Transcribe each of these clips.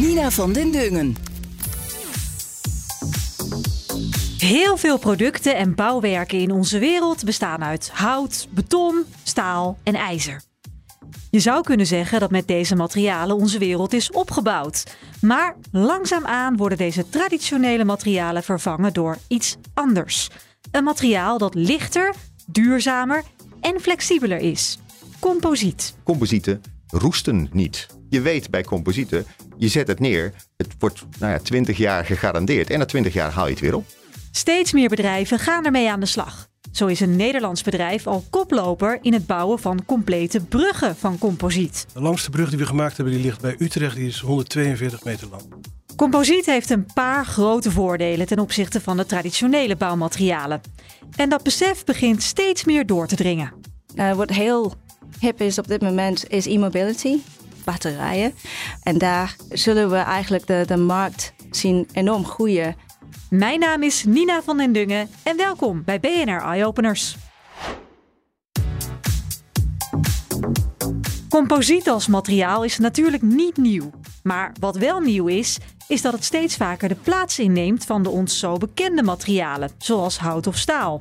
Nina van den Dungen. Heel veel producten en bouwwerken in onze wereld bestaan uit hout, beton, staal en ijzer. Je zou kunnen zeggen dat met deze materialen onze wereld is opgebouwd. Maar langzaamaan worden deze traditionele materialen vervangen door iets anders. Een materiaal dat lichter, duurzamer en flexibeler is. Composiet. Composieten roesten niet. Je weet bij composieten, je zet het neer, het wordt nou ja, 20 jaar gegarandeerd en na 20 jaar haal je het weer op. Steeds meer bedrijven gaan ermee aan de slag. Zo is een Nederlands bedrijf al koploper in het bouwen van complete bruggen van composiet. De langste brug die we gemaakt hebben, die ligt bij Utrecht, die is 142 meter lang. Composiet heeft een paar grote voordelen ten opzichte van de traditionele bouwmaterialen. En dat besef begint steeds meer door te dringen. Uh, wat heel hip is op dit moment is e-mobility, batterijen. En daar zullen we eigenlijk de, de markt zien enorm groeien. Mijn naam is Nina van den Dungen en welkom bij BNR Eye Openers. Composiet als materiaal is natuurlijk niet nieuw. Maar wat wel nieuw is, is dat het steeds vaker de plaats inneemt van de ons zo bekende materialen, zoals hout of staal.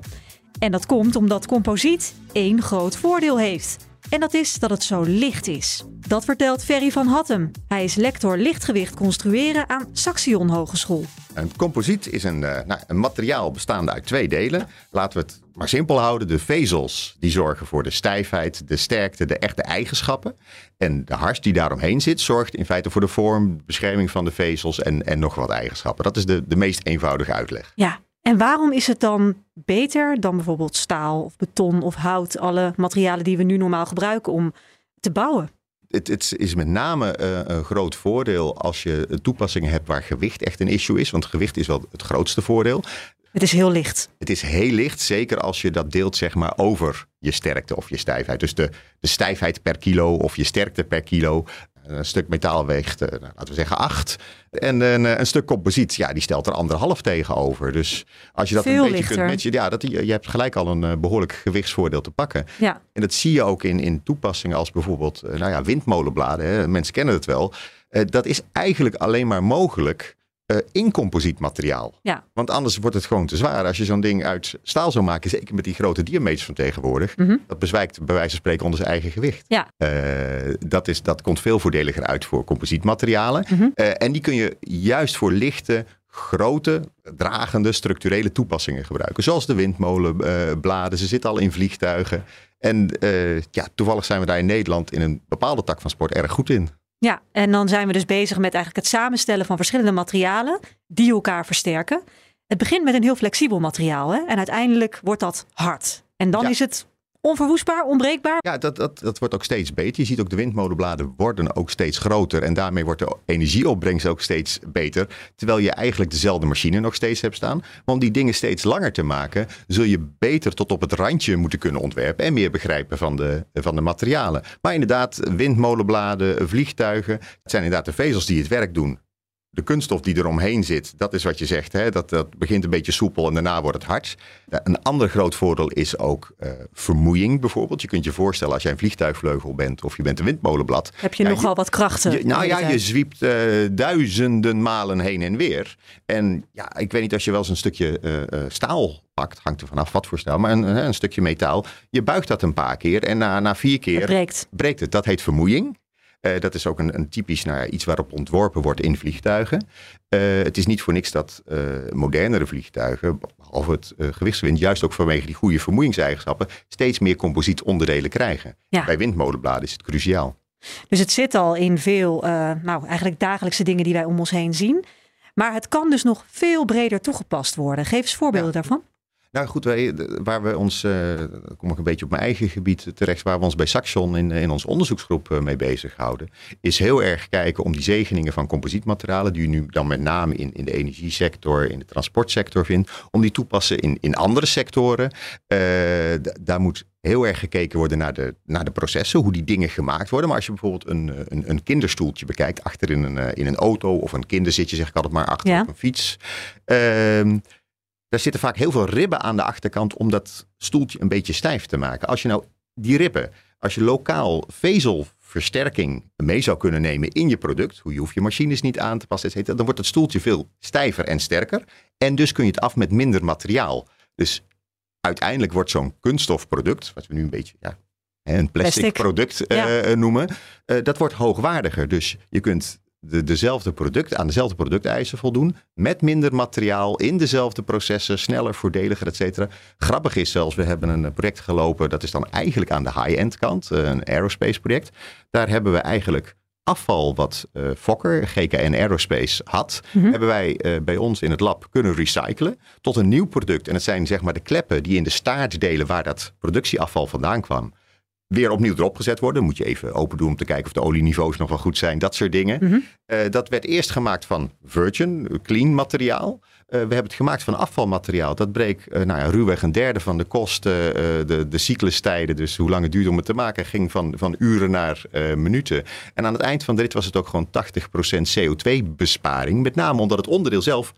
En dat komt omdat composiet één groot voordeel heeft. En dat is dat het zo licht is. Dat vertelt Ferry van Hattem. Hij is lector lichtgewicht construeren aan Saxion Hogeschool. Een composiet is een, uh, nou, een materiaal bestaande uit twee delen. Laten we het maar simpel houden. De vezels die zorgen voor de stijfheid, de sterkte, de echte eigenschappen. En de hars die daaromheen zit zorgt in feite voor de vorm, bescherming van de vezels en, en nog wat eigenschappen. Dat is de, de meest eenvoudige uitleg. Ja, en waarom is het dan beter dan bijvoorbeeld staal of beton of hout, alle materialen die we nu normaal gebruiken om te bouwen? Het, het is met name uh, een groot voordeel als je toepassingen hebt waar gewicht echt een issue is. Want gewicht is wel het grootste voordeel. Het is heel licht. Het is heel licht, zeker als je dat deelt zeg maar over je sterkte of je stijfheid. Dus de, de stijfheid per kilo of je sterkte per kilo. Een stuk metaal weegt, uh, laten we zeggen, acht. En een, een, stuk composiet, ja, die stelt er anderhalf tegenover. Dus als je dat Veel een beetje lichter. kunt matchen, ja, dat, je, je hebt gelijk al een uh, behoorlijk gewichtsvoordeel te pakken. Ja. En dat zie je ook in, in toepassingen als bijvoorbeeld, nou ja, windmolenbladen. Hè. Mensen kennen het wel. dat is eigenlijk alleen maar mogelijk uh, in composietmateriaal. Ja. Want anders wordt het gewoon te zwaar. Als je zo'n ding uit staal zou maken, zeker met die grote diameters van tegenwoordig, Mhm. dat bezwijkt bij wijze van spreken onder zijn eigen gewicht. Ja. Uh, dat, is, dat komt veel voordeliger uit voor composietmaterialen. Uh, en die kun je juist voor lichte, grote, dragende, structurele toepassingen gebruiken. Zoals de windmolenbladen, ze zitten al in vliegtuigen. En ja, toevallig zijn we daar in Nederland in een bepaalde tak van sport erg goed in. Ja, en dan zijn we dus bezig met eigenlijk het samenstellen van verschillende materialen die elkaar versterken. Het begint met een heel flexibel materiaal hè? en uiteindelijk wordt dat hard. En dan Ja. is het onverwoestbaar, onbreekbaar. Ja, dat, dat, dat wordt ook steeds beter. Je ziet ook de windmolenbladen worden ook steeds groter. En daarmee wordt de energieopbrengst ook steeds beter. Terwijl je eigenlijk dezelfde machine nog steeds hebt staan. Maar om die dingen steeds langer te maken, zul je beter tot op het randje moeten kunnen ontwerpen. En meer begrijpen van de, van de materialen. Maar inderdaad, windmolenbladen, vliegtuigen. Het zijn inderdaad de vezels die het werk doen. De kunststof die eromheen zit, dat is wat je zegt. Hè? Dat, dat begint een beetje soepel en daarna wordt het hard. Een ander groot voordeel is ook eh, vermoeiing bijvoorbeeld. Je kunt je voorstellen als jij een vliegtuigvleugel bent of je bent een windmolenblad. Heb je Ja, nogal wat krachten. Je, nou ja, je zwiept eh, duizenden malen heen en weer. En ja, ik weet niet als je wel eens een stukje eh, staal pakt, hangt er vanaf wat voor staal, maar een, een stukje metaal. Je buigt dat een paar keer en na, na vier keer Het breekt. breekt het. Dat heet vermoeiing. Eh, dat is ook een, een typisch nou ja, iets waarop ontworpen wordt in vliegtuigen. Eh, het is niet voor niks dat eh, modernere vliegtuigen, behalve het gewichtswind, juist ook vanwege die goede vermoeiingseigenschappen, steeds meer composietonderdelen krijgen. Ja. Bij windmolenbladen is het cruciaal. Dus het zit al in veel, nou eigenlijk dagelijkse dingen die wij om ons heen zien. Maar het kan dus nog veel breder toegepast worden. Geef eens voorbeelden Ja. daarvan. Nou goed, wij, waar we ons, uh, kom ik een beetje op mijn eigen gebied terecht, waar we ons bij Saxion in, in onze onderzoeksgroep uh, mee bezighouden, is heel erg kijken om die zegeningen van composietmaterialen, die je nu dan met name in, in de energiesector, in de transportsector vindt, om die toepassen in, in andere sectoren. Uh, daar moet heel erg gekeken worden naar de, naar de processen, hoe die dingen gemaakt worden. Maar als je bijvoorbeeld een, een, een kinderstoeltje bekijkt, achter in een, in een auto of een kinderzitje, zeg ik altijd maar, achter Ja. op een fiets. Ehm daar zitten vaak heel veel ribben aan de achterkant om dat stoeltje een beetje stijf te maken. Als je nou die ribben, als je lokaal vezelversterking mee zou kunnen nemen in je product, hoe je hoeft je machines niet aan te passen, et cetera, dan wordt het stoeltje veel stijver en sterker. En dus kun je het af met minder materiaal. Dus uiteindelijk wordt zo'n kunststofproduct, wat we nu een beetje ja, een plastic, Plastic. product eh, Ja. noemen, eh, dat wordt hoogwaardiger. Dus je kunt de, dezelfde product, aan dezelfde producteisen voldoen. Met minder materiaal, in dezelfde processen, sneller, voordeliger, et cetera. Grappig is zelfs, we hebben een project gelopen, dat is dan eigenlijk aan de high-end kant, eh, een aerospace project. Daar hebben we eigenlijk afval wat eh, Fokker, GKN Aerospace had, hebben wij eh, bij ons in het lab kunnen recyclen tot een nieuw product. En het zijn zeg maar de kleppen die in de staartdelen waar dat productieafval vandaan kwam, weer opnieuw erop gezet worden. Moet je even open doen om te kijken of de olieniveaus nog wel goed zijn. Dat soort dingen. Eh, dat werd eerst gemaakt van virgin, clean materiaal. Eh, we hebben het gemaakt van afvalmateriaal. Dat breek eh, nou ja, ruwweg een derde van de kosten, eh, de, de cyclustijden, dus hoe lang het duurde om het te maken, ging van, van uren naar minuten. En aan het eind van de rit was het ook gewoon 80% CO2-besparing. Met name omdat het onderdeel zelf 9%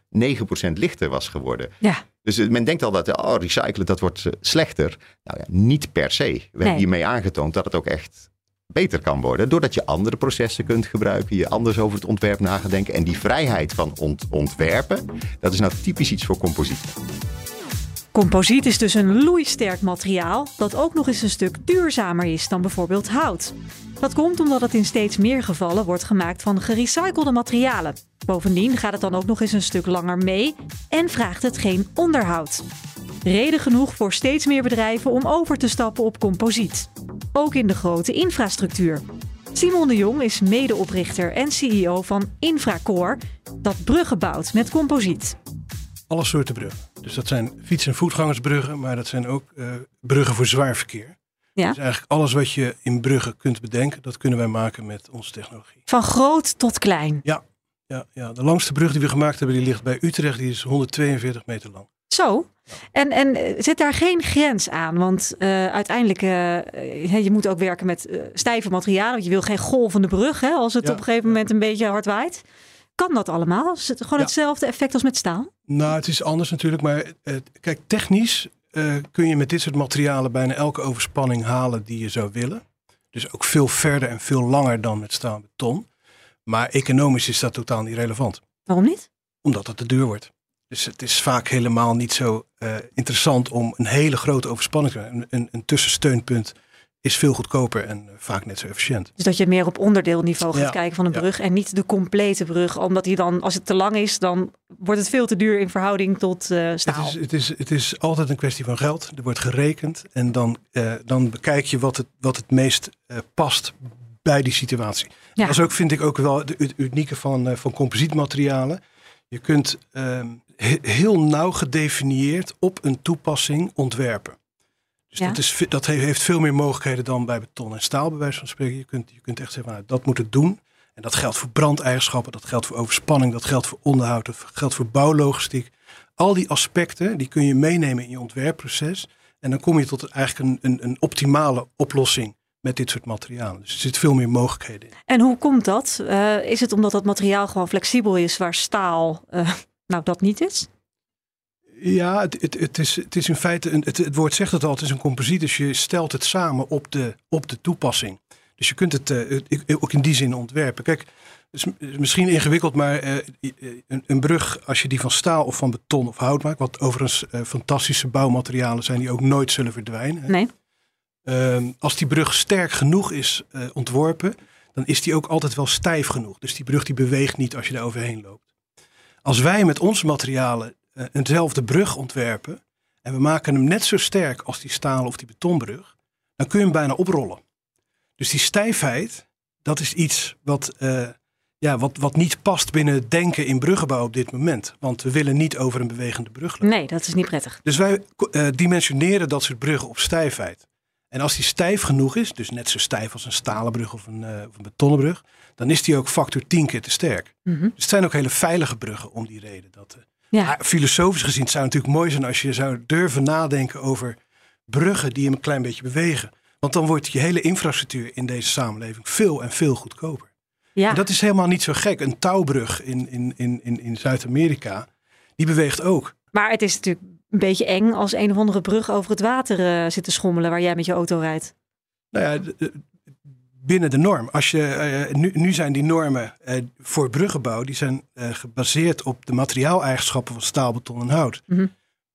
lichter was geworden. Ja. Dus men denkt al dat oh, recyclen dat wordt slechter. Nou ja, niet per se. We hebben hiermee aangetoond dat het ook echt beter kan worden. Doordat je andere processen kunt gebruiken. Je anders over het ontwerp na gaat denken. En die vrijheid van ont- ontwerpen. Dat is nou typisch iets voor composiet. Composiet is dus een loeisterk materiaal dat ook nog eens een stuk duurzamer is dan bijvoorbeeld hout. Dat komt omdat het in steeds meer gevallen wordt gemaakt van gerecyclede materialen. Bovendien gaat het dan ook nog eens een stuk langer mee en vraagt het geen onderhoud. Reden genoeg voor steeds meer bedrijven om over te stappen op composiet. Ook in de grote infrastructuur. Simon de Jong is medeoprichter en CEO van Infracore, dat bruggen bouwt met composiet. Alle soorten bruggen. Dus dat zijn fiets- en voetgangersbruggen, maar dat zijn ook eh, bruggen voor zwaar verkeer. Ja. Dus eigenlijk alles wat je in bruggen kunt bedenken, dat kunnen wij maken met onze technologie. Van groot tot klein. Ja, ja, de langste brug die we gemaakt hebben, die ligt bij Utrecht. Die is 142 meter lang. Zo. En, en eh, zit daar geen grens aan? Want eh, uiteindelijk, eh, je moet ook werken met stijve materialen. Want je wil geen golvende brug, hè, als het Ja. op een gegeven moment een beetje hard waait. Kan dat allemaal? Is het gewoon Ja. hetzelfde effect als met staal? Nou, het is anders natuurlijk, maar kijk, technisch kun je met dit soort materialen bijna elke overspanning halen die je zou willen. Dus ook veel verder en veel langer dan met staal en beton. Maar economisch is dat totaal niet relevant, Waarom niet? omdat het te duur wordt. Dus het is vaak helemaal niet zo eh, interessant om een hele grote overspanning te hebben. Een, een, tussensteunpunt is veel goedkoper en eh, vaak net zo efficiënt. Dus dat je meer op onderdeelniveau gaat Ja. kijken van een Ja. brug en niet de complete brug. Omdat die dan, als het te lang is, dan wordt het veel te duur in verhouding tot eh, staal. Het is, het, is, het is altijd een kwestie van geld. Er wordt gerekend en dan, dan bekijk je wat het, wat het meest past bij die situatie. Ja. Dat is ook, vind ik ook wel de- het unieke van, van composietmaterialen. Je kunt ehm, heel nauw gedefinieerd op een toepassing ontwerpen. Dus Ja. dat, is, dat he- heeft veel meer mogelijkheden dan bij beton en staal, bij wijze van spreken. Je kunt, je kunt echt zeggen, nou, dat moet het doen. En dat geldt voor brandeigenschappen, dat geldt voor overspanning, dat geldt voor onderhoud, dat geldt voor bouwlogistiek. Al die aspecten die kun je meenemen in je ontwerpproces. En dan kom je tot eigenlijk een, een, een optimale oplossing met dit soort materialen. Dus er zit veel meer mogelijkheden in. En hoe komt dat? Eh, is het omdat dat materiaal gewoon flexibel is, waar staal eh, nou dat niet is? Ja, het, het, het, is, het is in feite, een, het, het woord zegt het al, het is een composiet. Dus je stelt het samen op de, op de toepassing. Dus je kunt het eh, ook in die zin ontwerpen. Kijk, het is misschien ingewikkeld, maar eh, een, een brug, als je die van staal of van beton of hout maakt, wat overigens eh, fantastische bouwmaterialen zijn die ook nooit zullen verdwijnen. hè. Nee. Ehm, als die brug sterk genoeg is ontworpen, dan is die ook altijd wel stijf genoeg. Dus die brug die beweegt niet als je daar overheen loopt. Als wij met onze materialen eh, eenzelfde brug ontwerpen en we maken hem net zo sterk als die staal of die betonbrug, dan kun je hem bijna oprollen. Dus die stijfheid, dat is iets wat, eh, ja, wat, wat niet past binnen het denken in bruggenbouw op dit moment. Want we willen niet over een bewegende brug lopen. Nee, dat is niet prettig. Dus wij eh, dimensioneren dat soort bruggen op stijfheid. En als die stijf genoeg is, dus net zo stijf als een stalen brug of een, eh, of een betonnen brug, dan is die ook factor 10 keer te sterk. Mhm. Dus het zijn ook hele veilige bruggen om die reden. Dat, eh, Ja. maar filosofisch gezien het zou het natuurlijk mooi zijn als je zou durven nadenken over bruggen die een klein beetje bewegen. Want dan wordt je hele infrastructuur in deze samenleving veel en veel goedkoper. Ja. En dat is helemaal niet zo gek. Een touwbrug in, in, in, in, in Zuid-Amerika, die beweegt ook. Maar het is natuurlijk een beetje eng als een of andere brug over het water eh, zit te schommelen waar jij met je auto rijdt. Nou ja, binnen de norm. Als je, eh, nu, nu zijn die normen eh, voor bruggenbouw, die zijn gebaseerd op de materiaaleigenschappen van staal, beton en hout. Mhm.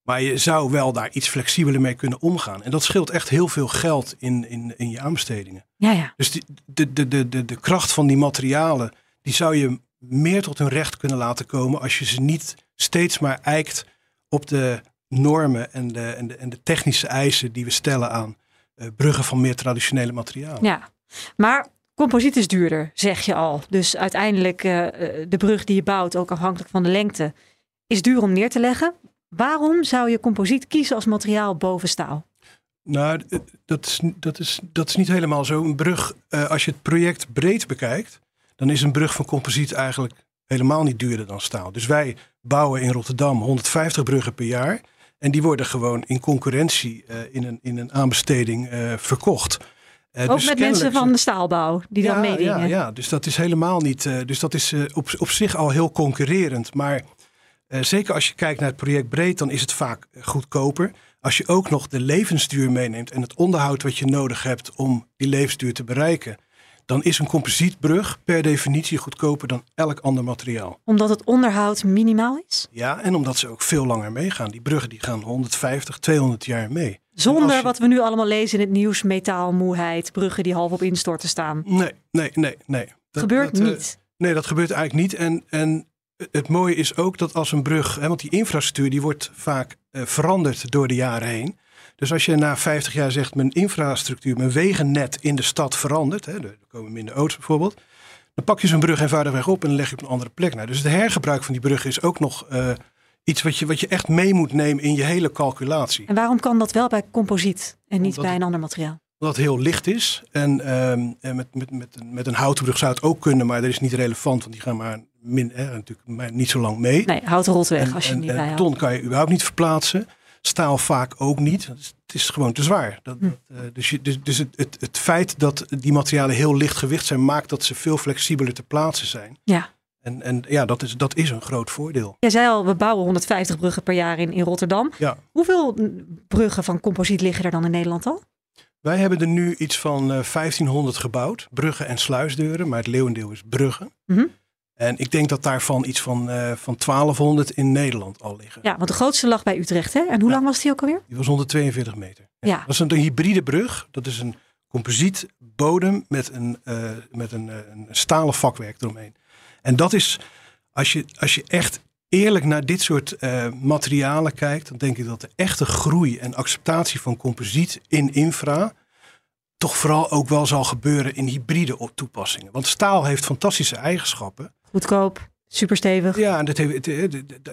Maar je zou wel daar iets flexibeler mee kunnen omgaan. En dat scheelt echt heel veel geld in, in, in je aanbestedingen. Ja, ja. Dus die, de, de, de, de, de kracht van die materialen, die zou je meer tot hun recht kunnen laten komen als je ze niet steeds maar eikt op de normen en de, en de, en de technische eisen die we stellen aan eh, bruggen van meer traditionele materialen. ja. Maar composiet is duurder, zeg je al. Dus uiteindelijk eh, de brug die je bouwt, ook afhankelijk van de lengte, is duur om neer te leggen. Waarom zou je composiet kiezen als materiaal boven staal? Nou, dat is, dat, is, dat is niet helemaal zo. Een brug, als je het project breed bekijkt, dan is een brug van composiet eigenlijk helemaal niet duurder dan staal. Dus wij bouwen in Rotterdam 150 bruggen per jaar. En die worden gewoon in concurrentie eh, in, een, in een aanbesteding eh, verkocht. Eh, Ook dus met mensen van de staalbouw die dan ja, meedingen. Ja, ja, dus dat is helemaal niet. dus dat is op, op zich al heel concurrerend. Maar zeker als je kijkt naar het project breed, dan is het vaak goedkoper. Als je ook nog de levensduur meeneemt en het onderhoud wat je nodig hebt om die levensduur te bereiken, dan is een composietbrug per definitie goedkoper dan elk ander materiaal. Omdat het onderhoud minimaal is? Ja, en omdat ze ook veel langer meegaan. Die bruggen die gaan 150, 200 jaar mee. Zonder je- wat we nu allemaal lezen in het nieuws, metaalmoeheid, bruggen die half op instorten staan. Nee, nee, nee, nee. Dat- Gebeurt dat, eh, niet. Nee, dat gebeurt eigenlijk niet. En, en het mooie is ook dat als een brug, hè, want die infrastructuur die wordt vaak eh, veranderd door de jaren heen. Dus als je na 50 jaar zegt, mijn infrastructuur, mijn wegennet in de stad verandert, hè, er komen minder auto's bijvoorbeeld, dan pak je zo'n brug eenvoudigweg op en dan leg je op een andere plek naar. Dus het hergebruik van die brug is ook nog eh, iets wat je, wat je echt mee moet nemen in je hele calculatie. En waarom kan dat wel bij composiet en niet Omdat bij een ander materiaal? Omdat het heel licht is. En, ehm, en met, met, met, met een houten brug zou het ook kunnen, maar dat is niet relevant, want die gaan maar, min, hè, natuurlijk maar niet zo lang mee. Nee, hout rolt weg En, als je en, niet en bijhoudt. beton kan je überhaupt niet verplaatsen. Staal vaak ook niet. Het is, gewoon te zwaar. Dat, Hm. eh, dus je, dus, dus het, het, het feit dat die materialen heel licht gewicht zijn, maakt dat ze veel flexibeler te plaatsen zijn. Ja. En, en ja, dat is, dat is een groot voordeel. Jij zei al, we bouwen 150 bruggen per jaar in, in Rotterdam. Ja. Hoeveel mm, bruggen van composiet liggen er dan in Nederland al? Wij hebben er nu iets van eh 1500 gebouwd. Bruggen en sluisdeuren, maar het leeuwendeel is bruggen. Mhm. En ik denk dat daarvan iets van, eh, van 1200 in Nederland al liggen. Ja, want de grootste lag bij Utrecht. Hè? En hoe Ja. lang was die ook alweer? Die was 142 meter. Ja. Dat is een, een hybride brug. Dat is een composiet bodem met een, eh, met een, eh, een stalen vakwerk eromheen. En dat is, als je, als je echt eerlijk naar dit soort materialen kijkt, dan denk ik dat de echte groei en acceptatie van composiet in infra toch vooral ook wel zal gebeuren in hybride toepassingen. Want staal heeft fantastische eigenschappen. Goedkoop, superstevig. Ja, en dat heeft,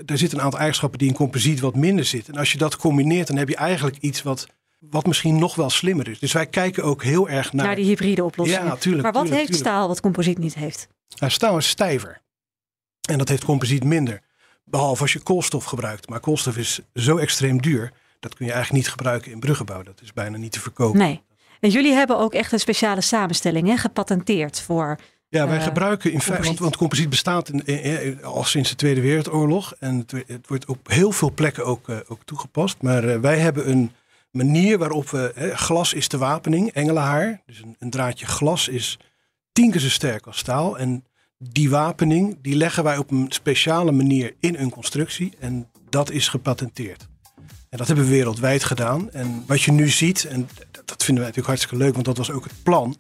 er zitten een aantal eigenschappen die in composiet wat minder zitten. En als je dat combineert, dan heb je eigenlijk iets wat, wat misschien nog wel slimmer is. Dus wij kijken ook heel erg naar... Naar die hybride oplossingen. Ja, tuurlijk, maar wat tuurlijk, heeft tuurlijk. staal wat composiet niet heeft? Nou, staal is stijver. En dat heeft composiet minder. Behalve als je koolstof gebruikt. Maar koolstof is zo extreem duur. Dat kun je eigenlijk niet gebruiken in bruggenbouw. Dat is bijna niet te verkopen. Nee. En jullie hebben ook echt een speciale samenstelling hè, gepatenteerd voor. Ja, wij Eh, gebruiken in feite, want, composiet. want composiet bestaat in, in- in- al sinds de Tweede Wereldoorlog. En het, het wordt op heel veel plekken ook, eh, ook toegepast. Maar eh, wij hebben een manier waarop we, glas is de wapening, engelenhaar. Dus een, een draadje glas is tien keer zo sterk als staal. En die wapening, die leggen wij op een speciale manier in een constructie. En dat is gepatenteerd. En dat hebben we wereldwijd gedaan. En wat je nu ziet, en dat vinden wij natuurlijk hartstikke leuk, want dat was ook het plan.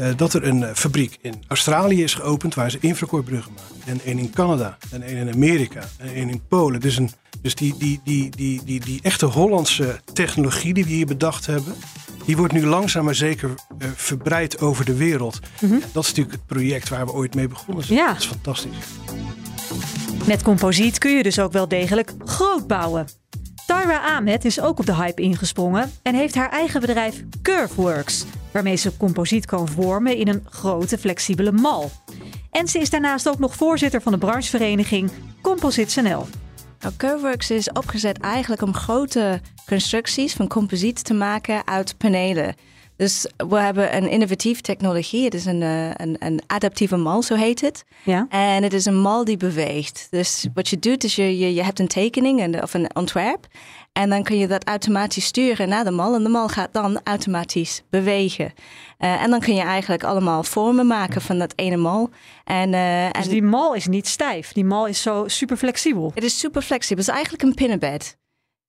Eh, dat er een eh, fabriek in Australië is geopend waar ze infracorebruggen maken. En één in Canada, en één in Amerika, en één in Polen. Dus, een, dus die, die, die, die, die, die echte Hollandse technologie die we hier bedacht hebben, Die wordt nu langzaam maar zeker uh, verbreid over de wereld. Dat is natuurlijk het project waar we ooit mee begonnen zijn. Ja. Dat is fantastisch. Met composiet kun je dus ook wel degelijk groot bouwen. Tyra Ahmed is ook op de hype ingesprongen en heeft haar eigen bedrijf Curveworks, waarmee ze composiet kan vormen in een grote flexibele mal. En ze is daarnaast ook nog voorzitter van de branchevereniging Composite NL. Nou, Curveworks is opgezet eigenlijk om grote constructies van composiet te maken uit panelen. Dus we hebben een innovatieve technologie. Het is een, uh, een, een, adaptieve mal, zo heet het. Ja. En het is een mal die beweegt. Dus wat je doet, is je, je, je hebt een tekening en, of een ontwerp. En dan kun je dat automatisch sturen naar de mal. En de mal gaat dan automatisch bewegen. Uh, en dan kun je eigenlijk allemaal vormen maken van dat ene mal. En, uh, dus en die mal is niet stijf. Die mal is zo super flexibel. het is super flexibel. Het is eigenlijk een pinnenbed.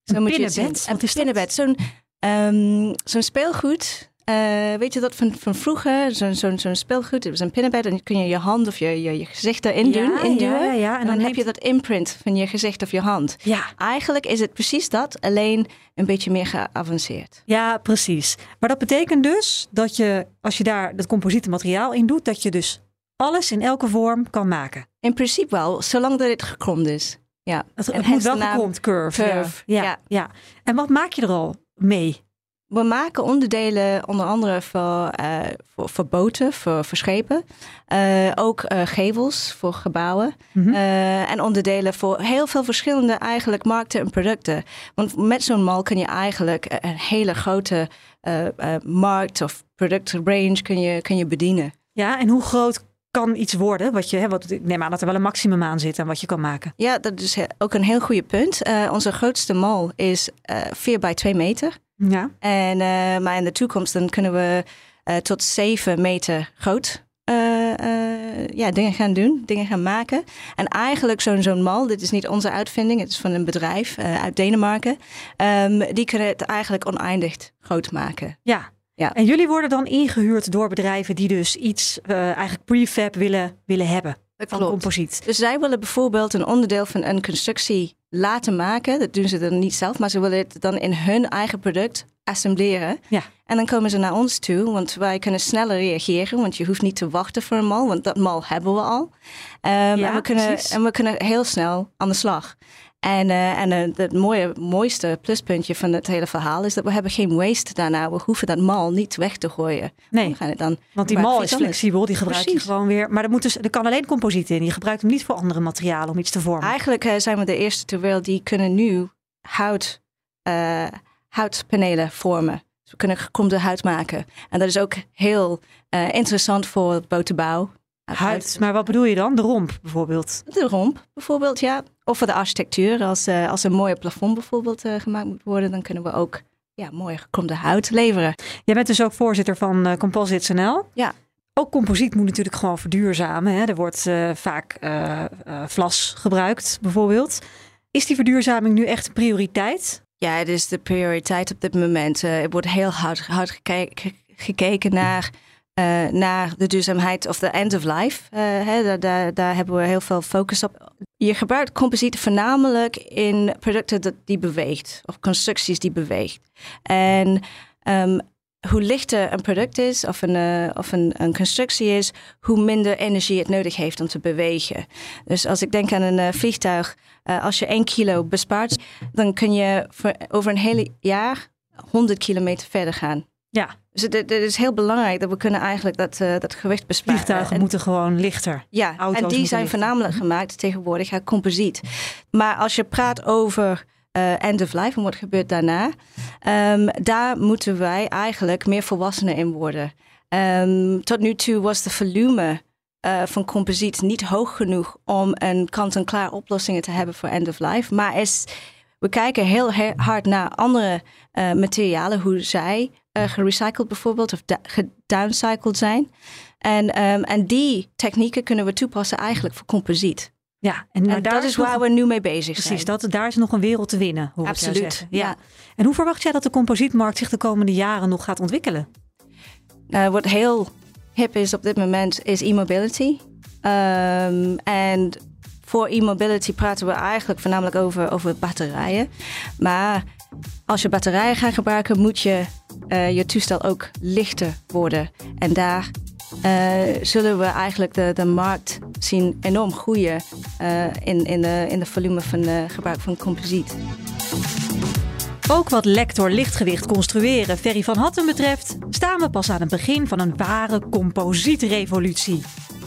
Zo Een moet je het zien. Een pinnenbed. Zo'n zo'n speelgoed. Eh, weet je dat van, van vroeger? Zo'n zo'n zo'n speelgoed. Het was een pinnenbed. En dan kun je je hand of je, je, je gezicht erin doen. Ja, induwen. ja, ja. En dan, heb je dat imprint van je gezicht of je hand. Ja. Eigenlijk is het precies dat, alleen een beetje meer geavanceerd. Ja, precies. Maar dat betekent dus dat je, als je daar dat composiete materiaal in doet, dat je dus alles in elke vorm kan maken. In principe wel, zolang dat het gekromd is. Ja. Het, En het moet wel gekromd, curve. curve, Ja. Ja, ja. ja. En wat maak je er al mee? We maken onderdelen onder andere voor, eh, voor, voor boten, voor, voor schepen. Eh, ook eh, gevels voor gebouwen. Mhm. En onderdelen voor heel veel verschillende eigenlijk markten en producten. Want met zo'n mal kun je eigenlijk een hele grote markt of productrange kun je, kun je bedienen. Ja, en hoe groot kan iets worden? Wat je, hè, wat, ik neem aan dat er wel een maximum aan zit en wat je kan maken. Ja, dat is ook een heel goede punt. Onze grootste mal is eh 4 bij 2 meter. Ja. En, eh, maar in de toekomst dan kunnen we eh, tot 7 meter groot eh, ja, dingen gaan doen, dingen gaan maken. En eigenlijk zo'n zo'n mal, dit is niet onze uitvinding, het is van een bedrijf uit Denemarken. Ehm, die kunnen het eigenlijk oneindig groot maken. Ja. Ja. En jullie worden dan ingehuurd door bedrijven die dus iets eigenlijk prefab willen, willen hebben Dat van klopt. composiet. Dus zij willen bijvoorbeeld een onderdeel van een constructie laten maken. Dat doen ze dan niet zelf, maar ze willen het dan in hun eigen product assembleren. Ja. En dan komen ze naar ons toe, want wij kunnen sneller reageren. Want je hoeft niet te wachten voor een mal, want dat mal hebben we al. Ehm, Ja, en, we kunnen, precies. en we kunnen heel snel aan de slag. En, eh, en eh, het mooie, mooiste pluspuntje van het hele verhaal is dat we hebben geen waste daarna. We hoeven dat mal niet weg te gooien. Nee, We gaan het dan want die mal is flexibel, die gebruik je Precies. gewoon weer. Maar er, moet dus, er kan alleen composiet in. Je gebruikt hem niet voor andere materialen om iets te vormen. Eigenlijk eh, zijn we de eerste ter wereld die kunnen nu hout, houtpanelen vormen. Dus we kunnen gekromde hout maken. En dat is ook heel interessant voor botenbouw. Huid, maar wat bedoel je dan? De romp bijvoorbeeld. De romp bijvoorbeeld, ja. Of voor de architectuur. Als, eh, als een mooie plafond bijvoorbeeld eh, gemaakt moet worden, dan kunnen we ook ja, mooi gekromde hout leveren. Jij bent dus ook voorzitter van eh, Composites NL. Ja. Ook composiet moet natuurlijk gewoon verduurzamen. Hè? Er wordt vaak vlas gebruikt, bijvoorbeeld. Is die verduurzaming nu echt een prioriteit? Ja, het is de prioriteit op dit moment. Er wordt heel hard, hard gekeken, gekeken naar, eh, naar de duurzaamheid of de end of life. Eh, hè, daar, daar, daar hebben we heel veel focus op. Je gebruikt composiet voornamelijk in producten dat die beweegt of constructies die beweegt. En ehm, hoe lichter een product is of, een, eh, of een, een constructie is, hoe minder energie het nodig heeft om te bewegen. Dus als ik denk aan een vliegtuig, als je 1 kilo bespaart, dan kun je over een hele jaar 100 kilometer verder gaan. Ja, Dus het, is heel belangrijk dat we kunnen eigenlijk dat, eh, dat gewicht besparen. vliegtuigen En- moeten gewoon lichter. ja, auto's en die zijn lichter. voornamelijk gemaakt tegenwoordig uit composiet. Maar als je praat over eh, end of life en wat gebeurt daarna, ehm, daar moeten wij eigenlijk meer volwassenen in worden. Ehm, tot nu toe was de volume eh, van composiet niet hoog genoeg om een kant-en-klaar oplossingen te hebben voor end of life. Maar is, we kijken heel he- hard naar andere materialen, hoe zij eh, gerecycled bijvoorbeeld of gedowncycled zijn. En, ehm, en die technieken kunnen we toepassen eigenlijk voor composiet. Ja, en, maar En daar dat is nog- waar we nu mee bezig Precies, zijn. dat, daar is nog een wereld te winnen. Hoor Absoluut, ja. En hoe verwacht jij dat de composietmarkt zich de komende jaren nog gaat ontwikkelen? Nou, wat heel hip is op dit moment is e-mobility. Ehm, en voor e-mobility praten we eigenlijk voornamelijk over, over batterijen. Maar als je batterijen gaat gebruiken, moet je eh, je toestel ook lichter worden. En daar eh, zullen we eigenlijk de, de markt zien enorm groeien eh, in, in, de, in de volume van gebruik van composiet. Ook wat lector lichtgewicht construeren Ferry van Hatten betreft, staan we pas aan het begin van een ware composietrevolutie.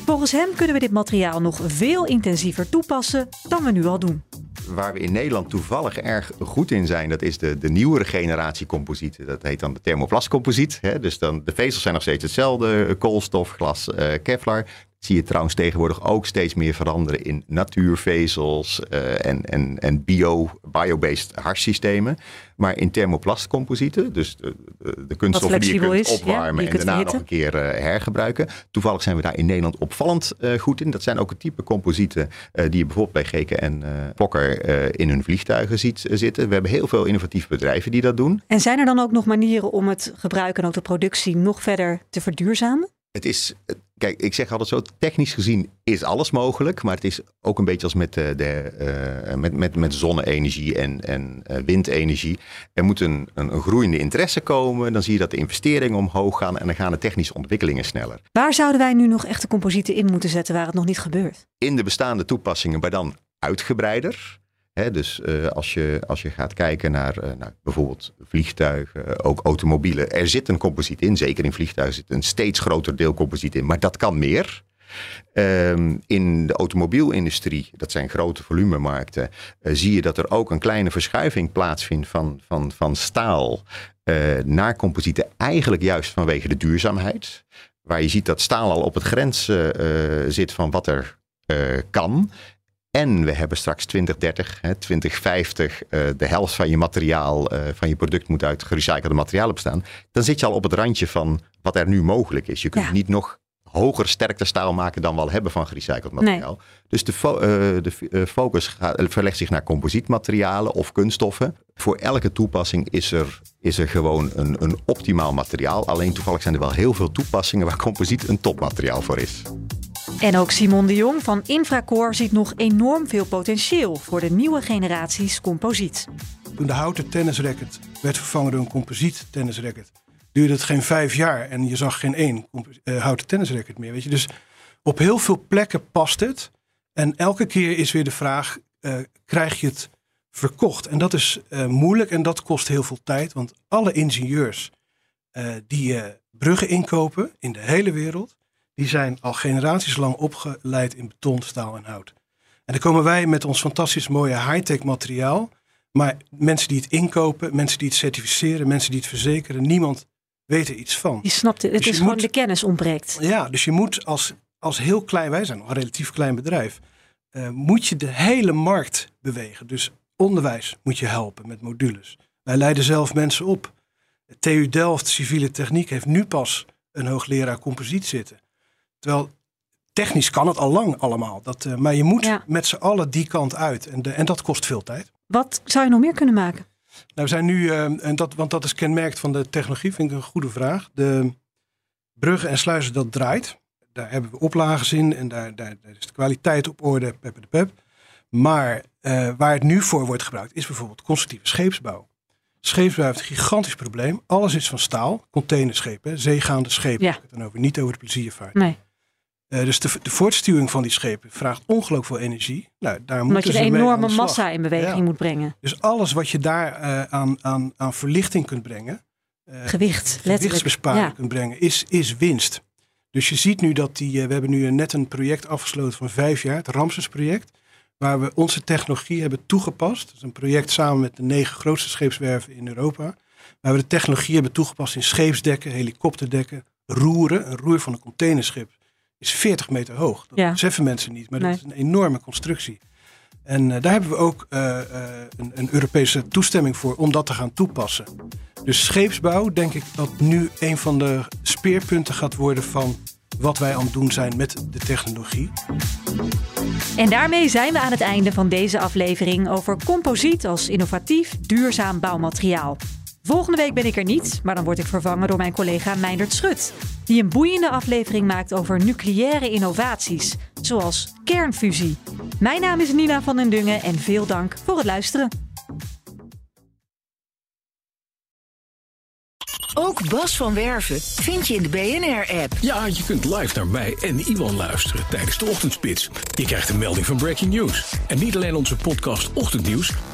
Volgens hem kunnen we dit materiaal nog veel intensiever toepassen dan we nu al doen. Waar we in Nederland toevallig erg goed in zijn, dat is de, de nieuwere generatie composieten. Dat heet dan de thermoplastcomposiet. Dus dan, de vezels zijn nog steeds hetzelfde, koolstof, glas, uh, kevlar zie je trouwens tegenwoordig ook steeds meer veranderen in natuurvezels uh, en, en, en bio, bio-based harssystemen. Maar in thermoplastcomposieten, dus de, de, de kunststoffen die je kunt is, opwarmen en daarna nog een keer uh, hergebruiken. Toevallig zijn we daar in Nederland opvallend uh, goed in. Dat zijn ook het type composieten die je bijvoorbeeld bij Geken en Pokker in hun vliegtuigen ziet zitten. We hebben heel veel innovatieve bedrijven die dat doen. En zijn er dan ook nog manieren om het gebruik en ook de productie nog verder te verduurzamen? Het is, kijk, ik zeg altijd zo, technisch gezien is alles mogelijk. Maar het is ook een beetje als met, de, de uh, met, met, met zonne-energie en, en uh, windenergie. Er moet een, een, een, groeiende interesse komen. Dan zie je dat de investeringen omhoog gaan en dan gaan de technische ontwikkelingen sneller. Waar zouden wij nu nog echte composieten in moeten zetten waar het nog niet gebeurt? In de bestaande toepassingen, maar dan uitgebreider dus uh, als, je, als je gaat kijken naar, naar bijvoorbeeld vliegtuigen, ook automobielen. Er zit een composiet in, zeker in vliegtuigen zit een steeds groter deel composiet in, maar dat kan meer. Um, in de automobielindustrie, dat zijn grote volumemarkten, zie je dat er ook een kleine verschuiving plaatsvindt van, van, van staal naar composieten. Eigenlijk juist vanwege de duurzaamheid. Waar je ziet dat staal al op het grens zit van wat er kan. En we hebben straks 2030, hè, 2050, uh, de helft van je materiaal, uh, van je product moet uit gerecyclede materialen bestaan. Dan zit je al op het randje van wat er nu mogelijk is. Je kunt ja. niet nog hoger sterkte staal maken dan we al hebben van gerecycled materiaal. Nee. Dus de, fo uh, de focus gaat, verlegt zich naar composietmaterialen of kunststoffen. Voor elke toepassing is er, is er gewoon een, een optimaal materiaal. Alleen toevallig zijn er wel heel veel toepassingen waar composiet een topmateriaal voor is. En ook Simon de Jong van Infracore ziet nog enorm veel potentieel voor de nieuwe generaties composiet. Toen de houten tennisracket werd vervangen door een composiet tennisracket, duurde het geen vijf jaar en je zag geen één uh, houten tennisracket meer. Weet je? Dus op heel veel plekken past het. En elke keer is weer de vraag: uh, krijg je het verkocht? En dat is uh, moeilijk en dat kost heel veel tijd. Want alle ingenieurs die bruggen inkopen in de hele wereld, die zijn al generaties lang opgeleid in beton, staal en hout. En dan komen wij met ons fantastisch mooie high-tech materiaal. Maar mensen die het inkopen, mensen die het certificeren, mensen die het verzekeren, niemand weet er iets van. Je snapt het, het dus is gewoon de kennis ontbreekt. Ja, dus je moet als, als heel klein, wij zijn nog een relatief klein bedrijf, uh, moet je de hele markt bewegen. Dus onderwijs moet je helpen met modules. Wij leiden zelf mensen op. TU Delft, civiele techniek, heeft nu pas een hoogleraar composiet zitten. Terwijl technisch kan het al lang allemaal. Dat, uh, maar je moet ja. met z'n allen die kant uit. En, de, en dat kost veel tijd. Wat zou je nog meer kunnen maken? Nou, we zijn nu, uh, en dat, want dat is kenmerkt van de technologie, vind ik een goede vraag. De bruggen en sluizen, dat draait. Daar hebben we oplages in en daar, daar, daar is de kwaliteit op orde, pep de pep. Maar uh, waar het nu voor wordt gebruikt, is bijvoorbeeld constructieve scheepsbouw. Scheepsbouw heeft een gigantisch probleem. Alles is van staal, containerschepen, zeegaande schepen. Ja. Dan over, niet over de pleziervaart. Nee. Uh, dus de, de, voortstuwing van die schepen vraagt ongelooflijk veel energie. Nou, daar Omdat je een enorme massa in beweging ja. moet brengen. Dus alles wat je daar uh, aan, aan, aan verlichting kunt brengen. Uh, Gewicht, gewichtsbesparing ja. kunt brengen, is, is winst. Dus je ziet nu dat die, we hebben nu net een project afgesloten van vijf jaar, het Ramses project. Waar we onze technologie hebben toegepast. Dat is een project samen met de negen grootste scheepswerven in Europa. Waar we de technologie hebben toegepast in scheepsdekken, helikopterdekken, roeren. Een roer van een containerschip is 40 meter hoog. Dat ja. beseffen mensen niet, maar nee. dat is een enorme constructie. En uh, daar hebben we ook uh, uh, een, een, Europese toestemming voor om dat te gaan toepassen. Dus scheepsbouw, denk ik dat nu een van de speerpunten gaat worden van wat wij aan het doen zijn met de technologie. En daarmee zijn we aan het einde van deze aflevering over composiet als innovatief, duurzaam bouwmateriaal. Volgende week ben ik er niet, maar dan word ik vervangen door mijn collega Meindert Schut, die een boeiende aflevering maakt over nucleaire innovaties, zoals kernfusie. Mijn naam is Nina van den Dungen en veel dank voor het luisteren. Ook Bas van Werven vind je in de BNR-app. Ja, je kunt live naar mij en Iwan luisteren tijdens de ochtendspits. Je krijgt een melding van Breaking News. En niet alleen onze podcast Ochtendnieuws.